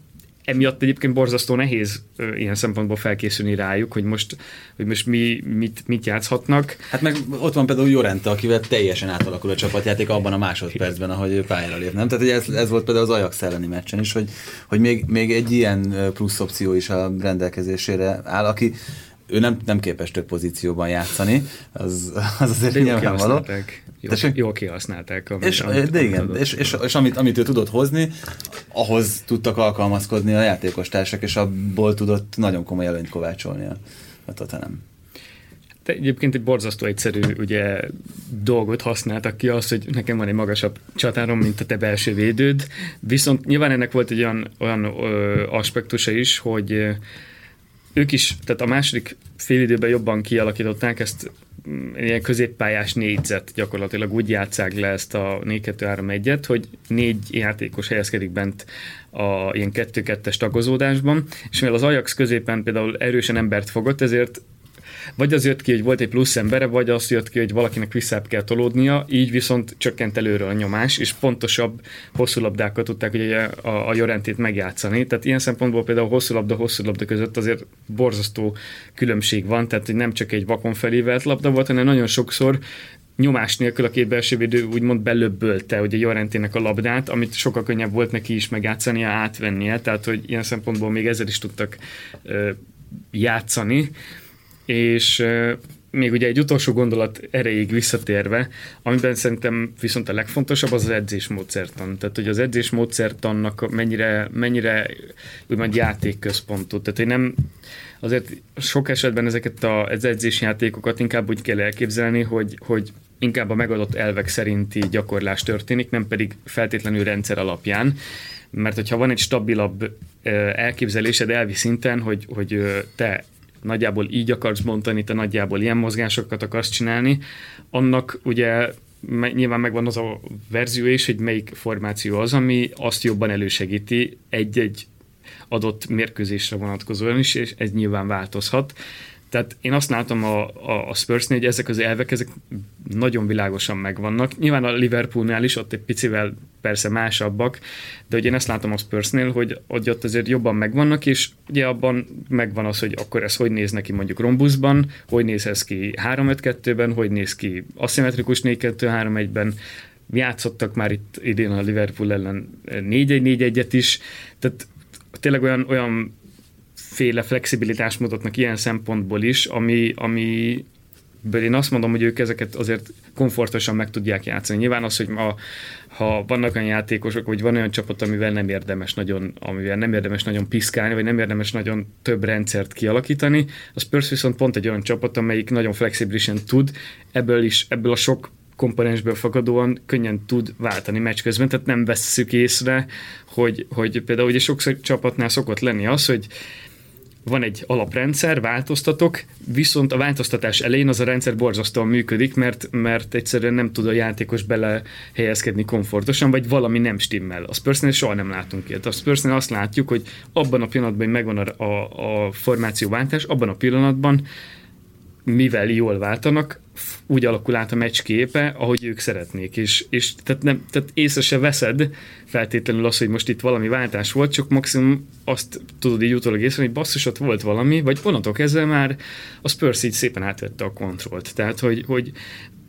emiatt egyébként borzasztó nehéz ilyen szempontból felkészülni rájuk, hogy most, hogy most mi, mit, mit játszhatnak. Hát meg ott van például Jorente, akivel teljesen átalakul a csapatjáték abban a másodpercben, ahogy ő pályára lép. Nem? Tehát ez, ez volt például az Ajax elleni meccsen is, hogy, hogy még, még egy ilyen plusz opció is a rendelkezésére áll, aki ő nem, nem képes több pozícióban játszani, az, az azért de nyilvánvaló. Jól, jól kihasználták. Amit, és, amit, de igen, és, és, és amit, amit ő tudott hozni, ahhoz tudtak alkalmazkodni a játékostársak, és abból tudott nagyon komoly előnyt kovácsolni a, a Tottenham. De egyébként egy borzasztó egyszerű ugye, dolgot használtak ki, az, hogy nekem van egy magasabb csatárom, mint a te belső védőd, viszont nyilván ennek volt egy olyan, olyan ö, aspektusa is, hogy ők is, tehát a második félidőben jobban kialakították ezt mm, ilyen középpályás négyzet gyakorlatilag úgy játszák le ezt a 4-2-3-1-et, hogy négy játékos helyezkedik bent a ilyen 2-2-es tagozódásban, és mivel az Ajax középen például erősen embert fogott, ezért vagy az jött ki, hogy volt egy plusz embere, vagy az jött ki, hogy valakinek visszább kell tolódnia, így viszont csökkent előről a nyomás, és pontosabb hosszú labdákat tudták ugye a, a Jorentét megjátszani. Tehát ilyen szempontból például hosszú labda, hosszú labda között azért borzasztó különbség van, tehát hogy nem csak egy vakon felévelt labda volt, hanem nagyon sokszor nyomás nélkül a két belső védő úgymond belöbbölte ugye Jorentének a labdát, amit sokkal könnyebb volt neki is megjátszania, átvennie, tehát hogy ilyen szempontból még ezzel is tudtak ö, játszani és még ugye egy utolsó gondolat erejéig visszatérve, amiben szerintem viszont a legfontosabb az az edzésmódszertan. Tehát, hogy az edzésmódszertannak mennyire, mennyire úgymond játékközpontú. Tehát, hogy nem, azért sok esetben ezeket az edzésjátékokat inkább úgy kell elképzelni, hogy, hogy inkább a megadott elvek szerinti gyakorlás történik, nem pedig feltétlenül rendszer alapján. Mert hogyha van egy stabilabb elképzelésed elvi szinten, hogy, hogy te nagyjából így akarsz bontani, te nagyjából ilyen mozgásokat akarsz csinálni, annak ugye nyilván megvan az a verzió is, hogy melyik formáció az, ami azt jobban elősegíti egy-egy adott mérkőzésre vonatkozóan is, és ez nyilván változhat. Tehát én azt látom a, a, a Spursnél, hogy ezek az elvek ezek nagyon világosan megvannak. Nyilván a Liverpoolnál is ott egy picivel persze másabbak, de ugye én ezt látom a Spursnél, hogy, hogy ott azért jobban megvannak, és ugye abban megvan az, hogy akkor ez hogy néz neki mondjuk rombuszban, hogy néz ez ki 3-5-2-ben, hogy néz ki aszimmetrikus 4-2-3-1-ben, játszottak már itt idén a Liverpool ellen 4-1-4-1-et is, tehát tényleg olyan, olyan féle flexibilitást mutatnak ilyen szempontból is, ami, ami én azt mondom, hogy ők ezeket azért komfortosan meg tudják játszani. Nyilván az, hogy ma, ha vannak olyan játékosok, vagy van olyan csapat, amivel nem érdemes nagyon, amivel nem érdemes nagyon piszkálni, vagy nem érdemes nagyon több rendszert kialakítani, az Spurs viszont pont egy olyan csapat, amelyik nagyon flexibilisen tud, ebből is, ebből a sok komponensből fakadóan könnyen tud váltani meccs közben, tehát nem vesszük észre, hogy, hogy például ugye sokszor csapatnál szokott lenni az, hogy van egy alaprendszer, változtatok, viszont a változtatás elején az a rendszer borzasztóan működik, mert, mert egyszerűen nem tud a játékos bele helyezkedni komfortosan, vagy valami nem stimmel. A Spursnél soha nem látunk ilyet. A Spursnél azt látjuk, hogy abban a pillanatban, hogy megvan a, a, a formációváltás, abban a pillanatban mivel jól váltanak, úgy alakul át a meccs képe, ahogy ők szeretnék, és, és tehát, nem, tehát észre se veszed feltétlenül az, hogy most itt valami váltás volt, csak maximum azt tudod így utólag észre, hogy basszus, ott volt valami, vagy onnantól ezzel már a Spurs így szépen átvette a kontrollt. Tehát, hogy, hogy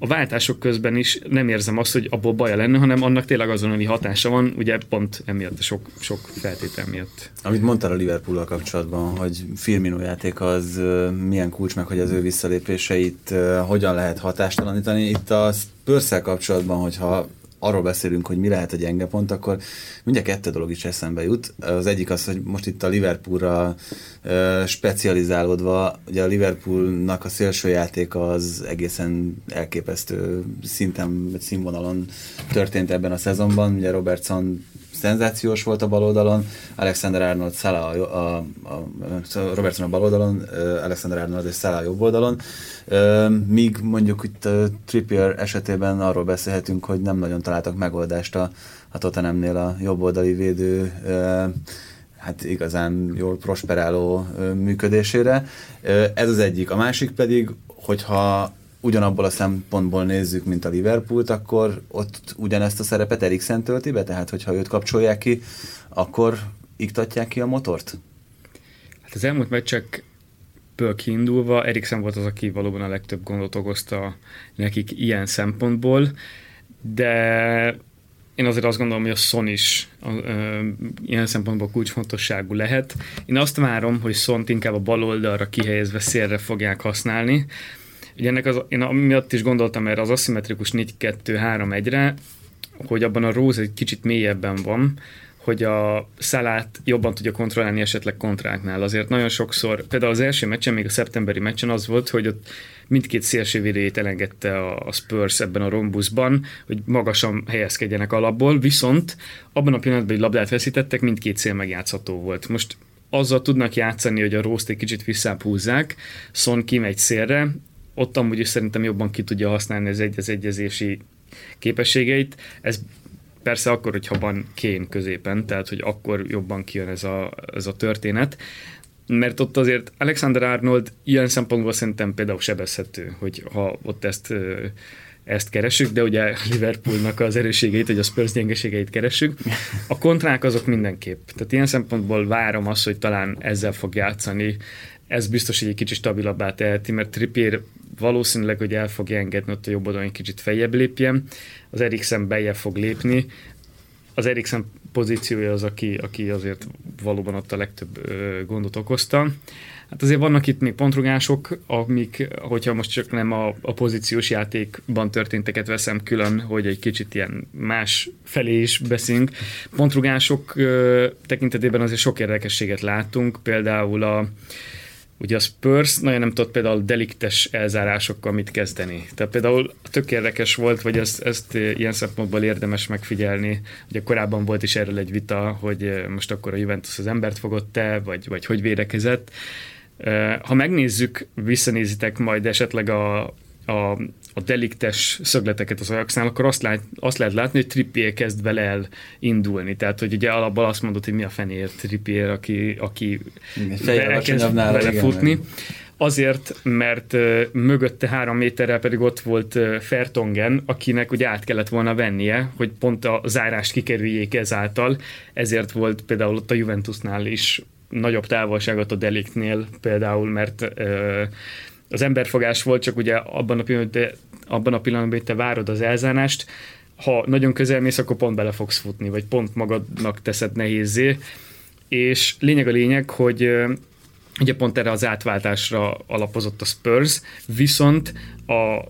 a váltások közben is nem érzem azt, hogy abból baja lenne, hanem annak tényleg azonnali hatása van, ugye pont emiatt sok, sok feltétel miatt. Amit mondtál a liverpool kapcsolatban, hogy Firmino játék az milyen kulcs, meg hogy az ő visszalépéseit hogyan lehet hatástalanítani. Itt a spurs kapcsolatban, hogyha arról beszélünk, hogy mi lehet a gyenge pont, akkor mindjárt kettő dolog is eszembe jut. Az egyik az, hogy most itt a Liverpoolra specializálódva, ugye a Liverpoolnak a szélső játék az egészen elképesztő szinten, színvonalon történt ebben a szezonban. Ugye Robertson szenzációs volt a bal oldalon, Alexander Arnold Salah a, a, a, Robertson a bal oldalon, Alexander Arnold és Salah a jobb oldalon, míg mondjuk itt Trippier esetében arról beszélhetünk, hogy nem nagyon találtak megoldást a, a Tottenhamnél a jobb oldali védő hát igazán jól prosperáló működésére. Ez az egyik. A másik pedig, hogyha ugyanabból a szempontból nézzük, mint a Liverpoolt, akkor ott ugyanezt a szerepet Eriksen tölti be? Tehát, hogyha őt kapcsolják ki, akkor iktatják ki a motort? Hát az elmúlt meccsekből kiindulva Eriksen volt az, aki valóban a legtöbb gondot okozta nekik ilyen szempontból, de én azért azt gondolom, hogy a Son is a, ilyen szempontból kulcsfontosságú lehet. Én azt várom, hogy Son inkább a bal oldalra kihelyezve szélre fogják használni, Ugye ennek az, én miatt is gondoltam erre az aszimmetrikus 4-2-3-1-re, hogy abban a Rose egy kicsit mélyebben van, hogy a szalát jobban tudja kontrollálni esetleg kontráknál. Azért nagyon sokszor, például az első meccsen, még a szeptemberi meccsen az volt, hogy ott mindkét szélsővédőjét elengedte a Spurs ebben a rombuszban, hogy magasan helyezkedjenek alapból, viszont abban a pillanatban, hogy labdát veszítettek, mindkét szél megjátszható volt. Most azzal tudnak játszani, hogy a rószt egy kicsit visszább húzzák, Son kimegy szélre, ott amúgy is szerintem jobban ki tudja használni az egy az egyezési képességeit. Ez persze akkor, hogyha van kén középen, tehát hogy akkor jobban kijön ez a, ez a történet, mert ott azért Alexander Arnold ilyen szempontból szerintem például sebezhető, hogy ha ott ezt ezt keresünk, de ugye Liverpoolnak az erőségeit, vagy a Spurs gyengeségeit keresünk. A kontrák azok mindenképp. Tehát ilyen szempontból várom azt, hogy talán ezzel fog játszani. Ez biztos, hogy egy kicsit stabilabbá teheti, mert Trippier valószínűleg, hogy el fogja engedni ott a jobb oldalon egy kicsit feljebb lépjen, az Eriksen bejebb fog lépni, az Eriksen pozíciója az, aki, aki azért valóban ott a legtöbb ö, gondot okozta. Hát azért vannak itt még pontrugások, amik, hogyha most csak nem a, a pozíciós játékban történteket veszem külön, hogy egy kicsit ilyen más felé is beszélünk. Pontrugások ö, tekintetében azért sok érdekességet látunk, például a Ugye a Spurs nagyon nem tudott például deliktes elzárásokkal mit kezdeni. Tehát például tök érdekes volt, vagy ezt, ezt ilyen szempontból érdemes megfigyelni. Ugye korábban volt is erről egy vita, hogy most akkor a Juventus az embert fogott-e, vagy, vagy hogy védekezett. Ha megnézzük, visszanézitek majd esetleg a, a a deliktes szögleteket az Ajaxnál, akkor azt, lát, azt lehet látni, hogy Trippier kezd vele el indulni. Tehát, hogy ugye alapból azt mondod, hogy mi a fenéért Trippier, aki, aki elkezd vele futni. Igen. Azért, mert uh, mögötte három méterrel pedig ott volt uh, Fertongen, akinek ugye át kellett volna vennie, hogy pont a zárást kikerüljék ezáltal. Ezért volt például ott a Juventusnál is nagyobb távolságot a Deliktnél például, mert uh, az emberfogás volt, csak ugye abban a pillanatban, abban a pillanatban, hogy te várod az elzárást, ha nagyon közel mész, akkor pont bele fogsz futni, vagy pont magadnak teszed nehézé. És lényeg a lényeg, hogy ugye pont erre az átváltásra alapozott a Spurs, viszont a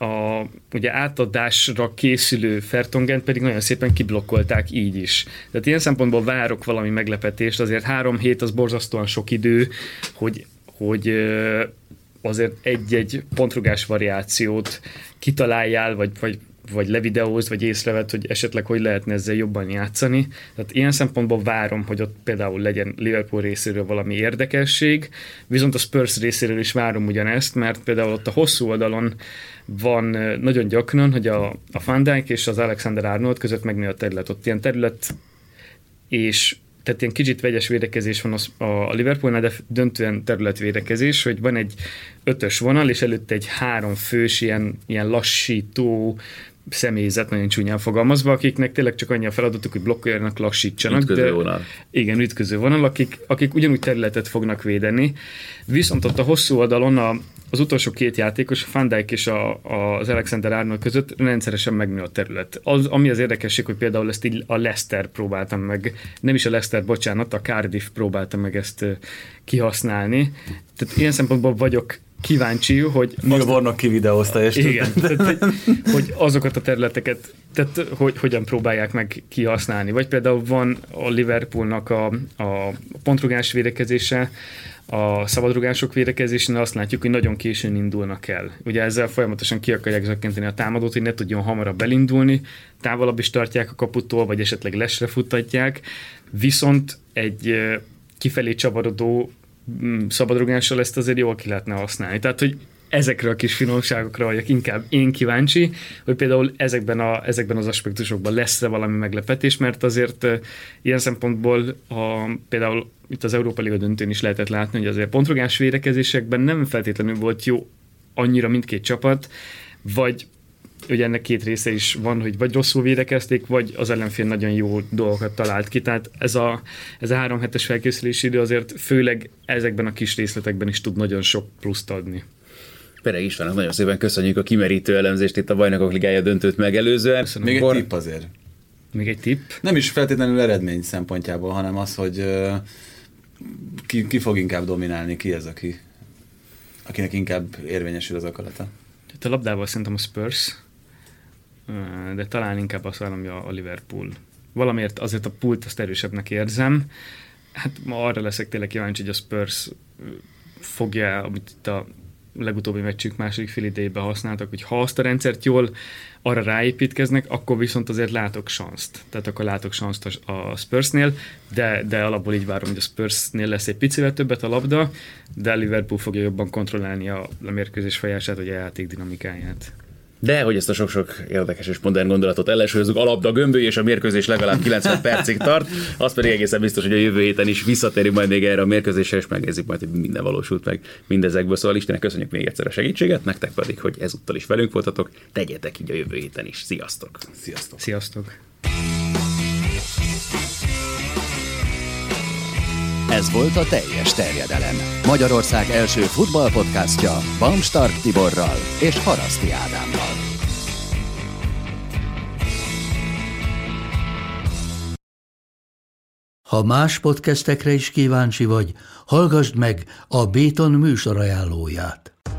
a ugye átadásra készülő Fertongent pedig nagyon szépen kiblokkolták így is. Tehát ilyen szempontból várok valami meglepetést, azért három hét az borzasztóan sok idő, hogy, hogy azért egy-egy pontrugás variációt kitaláljál, vagy, vagy, vagy levideóz, vagy észrevett, hogy esetleg hogy lehetne ezzel jobban játszani. Tehát ilyen szempontból várom, hogy ott például legyen Liverpool részéről valami érdekesség, viszont a Spurs részéről is várom ugyanezt, mert például ott a hosszú oldalon van nagyon gyakran, hogy a, a Van és az Alexander Arnold között megnő a terület. Ott ilyen terület és tehát ilyen kicsit vegyes védekezés van a Liverpoolnál, de döntően területvédekezés, hogy van egy ötös vonal, és előtte egy három fős, ilyen, ilyen lassító, személyzet, nagyon csúnyán fogalmazva, akiknek tényleg csak annyi a feladatuk, hogy blokkoljanak, lassítsanak. Ütköző de, vonal. Igen, ütköző vonal, akik, akik ugyanúgy területet fognak védeni. Viszont ott a hosszú oldalon a, az utolsó két játékos, Van Dijk és a, a, az Alexander Arnold között rendszeresen megnő a terület. Az, ami az érdekesség, hogy például ezt így a Leicester próbáltam meg, nem is a Leicester, bocsánat, a Cardiff próbáltam meg ezt kihasználni. Tehát ilyen szempontból vagyok kíváncsi, hogy... Neil Warnock kivideózta, és Igen, tehát, hogy, azokat a területeket tehát hogy, hogyan próbálják meg kihasználni. Vagy például van a Liverpoolnak a, a pontrugás védekezése, a szabadrugások védekezésén azt látjuk, hogy nagyon későn indulnak el. Ugye ezzel folyamatosan ki akarják zakenteni a támadót, hogy ne tudjon hamarabb elindulni, távolabb is tartják a kaputól, vagy esetleg lesre futtatják, viszont egy kifelé csavarodó szabadrugással ezt azért jól ki lehetne használni. Tehát, hogy ezekre a kis finomságokra vagyok inkább én kíváncsi, hogy például ezekben, a, ezekben az aspektusokban lesz-e valami meglepetés, mert azért ilyen szempontból a, például itt az Európa Liga döntőn is lehetett látni, hogy azért pontrogás védekezésekben nem feltétlenül volt jó annyira mindkét csapat, vagy ugye ennek két része is van, hogy vagy rosszul védekezték, vagy az ellenfél nagyon jó dolgokat talált ki. Tehát ez a, ez a három hetes felkészülési idő azért főleg ezekben a kis részletekben is tud nagyon sok pluszt adni. Pere Istvánnak nagyon szépen köszönjük a kimerítő elemzést itt a Bajnokok Ligája döntőt megelőzően. Köszönöm. Még Bor... egy tipp azért. Még egy tipp? Nem is feltétlenül eredmény szempontjából, hanem az, hogy ki, ki fog inkább dominálni, ki ez, aki, akinek inkább érvényesül az akarata. Tehát a labdával szerintem a Spurs, de talán inkább azt vállom, a Liverpool. Valamiért azért a pult azt erősebbnek érzem. Hát ma arra leszek tényleg kíváncsi, hogy a Spurs fogja, amit itt a legutóbbi meccsük második fél idejében használtak, hogy ha azt a rendszert jól arra ráépítkeznek, akkor viszont azért látok sanszt. Tehát akkor látok sanszt a Spursnél, de, de alapból így várom, hogy a Spursnél lesz egy picivel többet a labda, de Liverpool fogja jobban kontrollálni a, a mérkőzés folyását, vagy a játék dinamikáját. De hogy ezt a sok-sok érdekes és modern gondolatot ellensúlyozunk, a labda gömböly és a mérkőzés legalább 90 percig tart, az pedig egészen biztos, hogy a jövő héten is visszatérünk majd még erre a mérkőzésre, és megnézzük majd, hogy minden valósult meg mindezekből. Szóval Istenek köszönjük még egyszer a segítséget, nektek pedig, hogy ezúttal is velünk voltatok, tegyetek így a jövő héten is. Sziasztok! Sziasztok! Sziasztok! Ez volt a teljes terjedelem. Magyarország első futballpodcastja Bamstark Tiborral és Haraszti Ádámmal. Ha más podcastekre is kíváncsi vagy, hallgassd meg a Béton műsor ajánlóját.